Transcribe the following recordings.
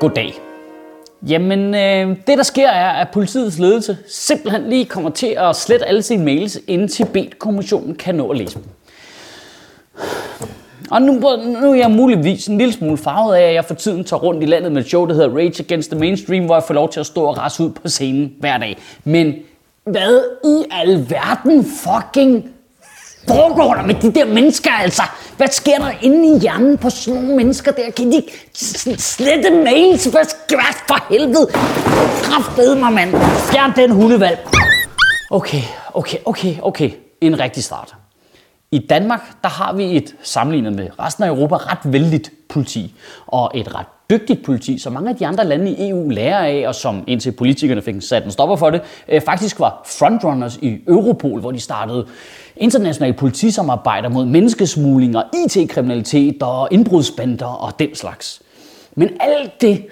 Goddag. Jamen, øh, det der sker er, at politiets ledelse simpelthen lige kommer til at slette alle sine mails, inden Tibet-kommissionen kan nå at læse dem. Og nu, nu er jeg muligvis en lille smule farvet af, at jeg for tiden tager rundt i landet med et show, der hedder Rage Against the Mainstream, hvor jeg får lov til at stå og rasse ud på scenen hver dag. Men hvad i alverden fucking foregår der med de der mennesker, altså? Hvad sker der inde i hjernen på sådan nogle mennesker der? Kan de slette mails? Hvad, sker for helvede? Kraftede mig, mand. Fjern den hundevalg. Okay, okay, okay, okay. En rigtig start. I Danmark, der har vi et sammenlignet med resten af Europa ret vældigt politi. Og et ret dygtigt politi, som mange af de andre lande i EU lærer af, og som indtil politikerne fik sat en stopper for det, øh, faktisk var frontrunners i Europol, hvor de startede internationale politisamarbejder mod menneskesmugling og IT-kriminalitet og indbrudsbander og den slags. Men alt det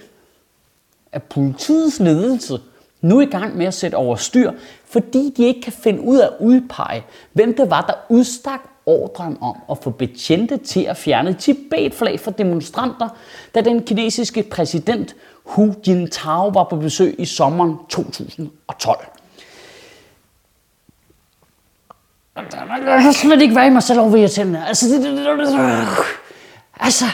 er politiets ledelse nu i gang med at sætte over styr, fordi de ikke kan finde ud af at udpege, hvem det var, der udstak ordren om at få betjente til at fjerne Tibet-flag fra demonstranter, da den kinesiske præsident Hu Jintao var på besøg i sommeren 2012. Jeg kan slet ikke være i mig selv over irriterende. Altså, det, det, det, det, altså,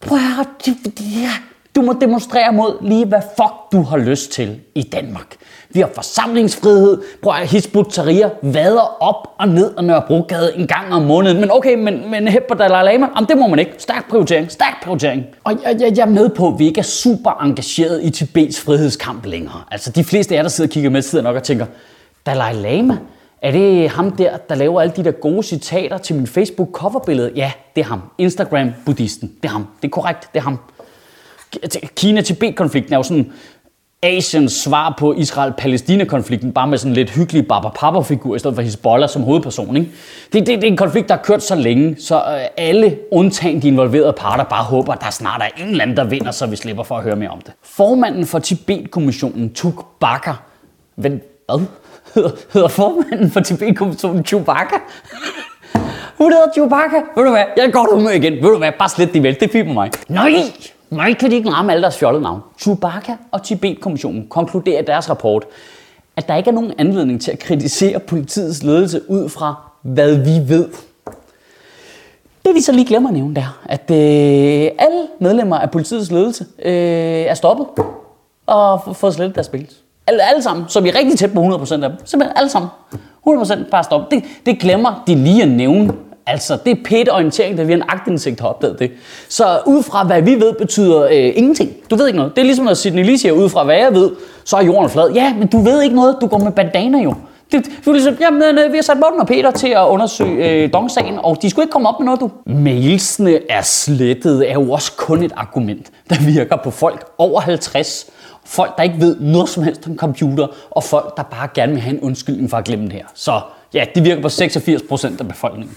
prøv at høre, det, det, du må demonstrere mod lige, hvad fuck du har lyst til i Danmark. Vi har forsamlingsfrihed. Prøv at Hizbut Tahrir vader op og ned af Nørrebrogade en gang om måneden. Men okay, men, men hæb på Dalai Lama, jamen, det må man ikke. Stærk prioritering, stærk prioritering. Og jeg, jeg, jeg er med på, at vi ikke er super engageret i Tibets frihedskamp længere. Altså de fleste af jer, der sidder og kigger med, sidder nok og tænker, Dalai Lama, er det ham der, der laver alle de der gode citater til min Facebook coverbillede? Ja, det er ham. Instagram buddhisten. Det er ham. Det er korrekt. Det er ham. Altså, Kina-Tibet-konflikten er jo sådan Asiens svar på Israel-Palæstina-konflikten, bare med sådan lidt hyggelig baba figur i stedet for Hezbollah som hovedperson. Ikke? Det, det, det er en konflikt, der har kørt så længe, så øh, alle, undtagen de involverede parter, bare håber, at der snart er en eller anden, der vinder, så vi slipper for at høre mere om det. Formanden for Tibet-kommissionen, Tuk Bakker, hvad, hvad? Hedder, hedder formanden for Tibet-kommissionen Chewbacca? Hun hedder Chewbacca. Ved du hvad? Jeg går ud med igen. Ved du hvad? Bare slet de vel. Det er mig. Nej! Nej, kan de ikke ramme alle deres fjollede navn. Chewbacca og Tibet-kommissionen konkluderer i deres rapport, at der ikke er nogen anledning til at kritisere politiets ledelse ud fra, hvad vi ved. Det vi så lige glemmer at nævne der, at øh, alle medlemmer af politiets ledelse øh, er stoppet og fået slettet deres spil. Alle, alle sammen, så vi er rigtig tæt på 100% af dem. Simpelthen alle sammen. 100% bare stoppet. Det, det glemmer de lige at nævne Altså, det er pæt orientering, da vi har en agtindsigt har opdaget det. Så ud fra hvad vi ved, betyder øh, ingenting. Du ved ikke noget. Det er ligesom, når Sidney Lee siger, ud fra hvad jeg ved, så er jorden flad. Ja, men du ved ikke noget. Du går med bandana jo. Det, du er ligesom, jamen, øh, vi har sat Morten og Peter til at undersøge øh, dongsagen, og de skulle ikke komme op med noget, du. Mailsene er slettet, er jo også kun et argument, der virker på folk over 50. Folk, der ikke ved noget som helst om computer, og folk, der bare gerne vil have en undskyldning for at glemme det her. Så ja, det virker på 86% af befolkningen.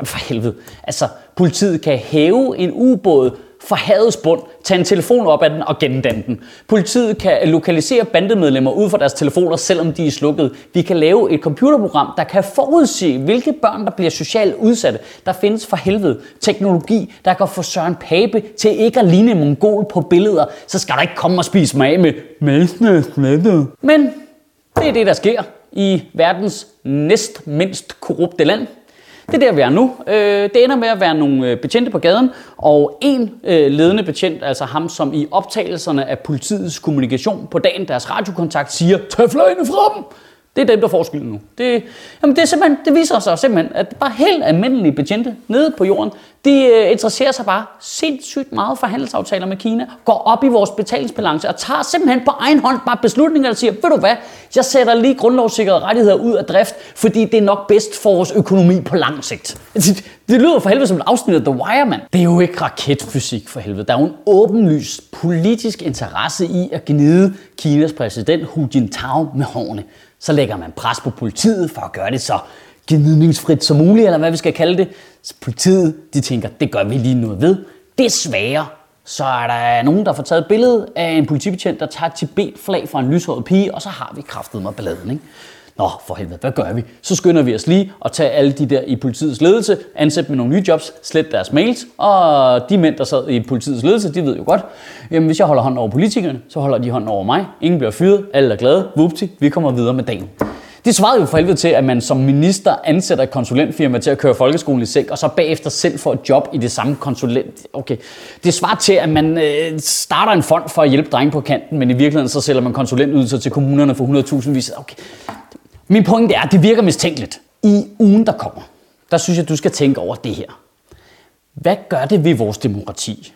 Jamen for helvede. Altså, politiet kan hæve en ubåd fra havets bund, tage en telefon op af den og gendanne den. Politiet kan lokalisere bandemedlemmer ud fra deres telefoner, selvom de er slukket. Vi kan lave et computerprogram, der kan forudse, hvilke børn, der bliver socialt udsatte. Der findes for helvede teknologi, der kan få Søren Pape til ikke at ligne mongol på billeder. Så skal der ikke komme og spise mig af med Men det er det, der sker i verdens næst mindst korrupte land. Det er der, vi er nu. Øh, det ender med at være nogle øh, betjente på gaden, og en øh, ledende betjent, altså ham, som i optagelserne af politiets kommunikation på dagen deres radiokontakt siger, tag fløjene fra dem! Det er dem, der får skylden nu. Det, jamen det, er simpelthen, det viser sig simpelthen, at bare helt almindelige betjente nede på jorden, de øh, interesserer sig bare sindssygt meget for handelsaftaler med Kina, går op i vores betalingsbalance og tager simpelthen på egen hånd bare beslutninger, der siger, ved du hvad, jeg sætter lige grundlovssikrede rettigheder ud af drift, fordi det er nok bedst for vores økonomi på lang sigt. Altså, det, lyder for helvede som et afsnit af The Wire, mand. Det er jo ikke raketfysik for helvede. Der er jo en åbenlys politisk interesse i at gnide Kinas præsident Hu Jintao med hårene så lægger man pres på politiet for at gøre det så gnidningsfrit som muligt, eller hvad vi skal kalde det. Så politiet, de tænker, det gør vi lige noget ved. Desværre, så er der nogen, der får taget et billede af en politibetjent, der tager et Tibet-flag fra en lyshåret pige, og så har vi kraftet med balladen. Ikke? Nå, for helvede, hvad gør vi? Så skynder vi os lige at tage alle de der i politiets ledelse, ansætte med nogle nye jobs, slet deres mails, og de mænd, der sad i politiets ledelse, de ved jo godt, jamen hvis jeg holder hånden over politikerne, så holder de hånden over mig. Ingen bliver fyret, alle er glade, vupti, vi kommer videre med dagen. Det svarede jo for helvede til, at man som minister ansætter et konsulentfirma til at køre folkeskolen i sæk, og så bagefter selv får et job i det samme konsulent. Okay. Det svarer til, at man øh, starter en fond for at hjælpe drenge på kanten, men i virkeligheden så sælger man konsulentydelser til kommunerne for 100.000 vis. Okay. Min pointe er, at det virker mistænkeligt. I ugen, der kommer, der synes jeg, du skal tænke over det her. Hvad gør det ved vores demokrati,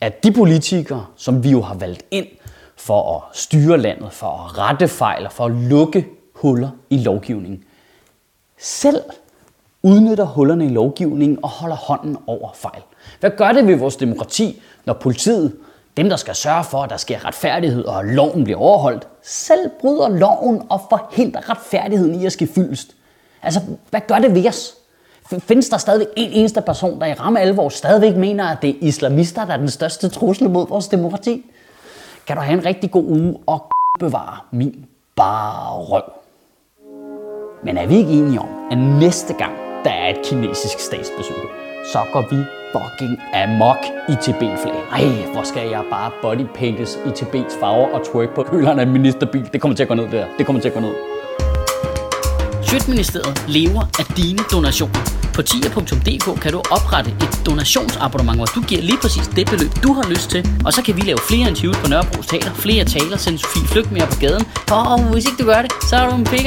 at de politikere, som vi jo har valgt ind for at styre landet, for at rette fejl og for at lukke huller i lovgivningen, selv udnytter hullerne i lovgivningen og holder hånden over fejl? Hvad gør det ved vores demokrati, når politiet, dem der skal sørge for, at der sker retfærdighed og loven bliver overholdt, selv bryder loven og forhindrer retfærdigheden i at ske fyldest? Altså, hvad gør det ved os? Findes der stadigvæk en eneste person, der i ramme alvor stadigvæk mener, at det er islamister, der er den største trussel mod vores demokrati? Kan du have en rigtig god uge og bevare min bare røv. Men er vi ikke enige om, at næste gang der er et kinesisk statsbesøg, så går vi fucking amok i Tibet-flag. Ej, hvor skal jeg bare bodypaintes i Tibets farver og twerk på køleren af ministerbil. Det kommer til at gå ned der. Det kommer til at gå ned. Sjøtministeriet lever af dine donationer. På tier.dk kan du oprette et donationsabonnement, hvor du giver lige præcis det beløb, du har lyst til. Og så kan vi lave flere interviews på Nørrebro Teater, flere taler, sende Sofie Flygt mere på gaden. Og hvis ikke du gør det, så er du en big.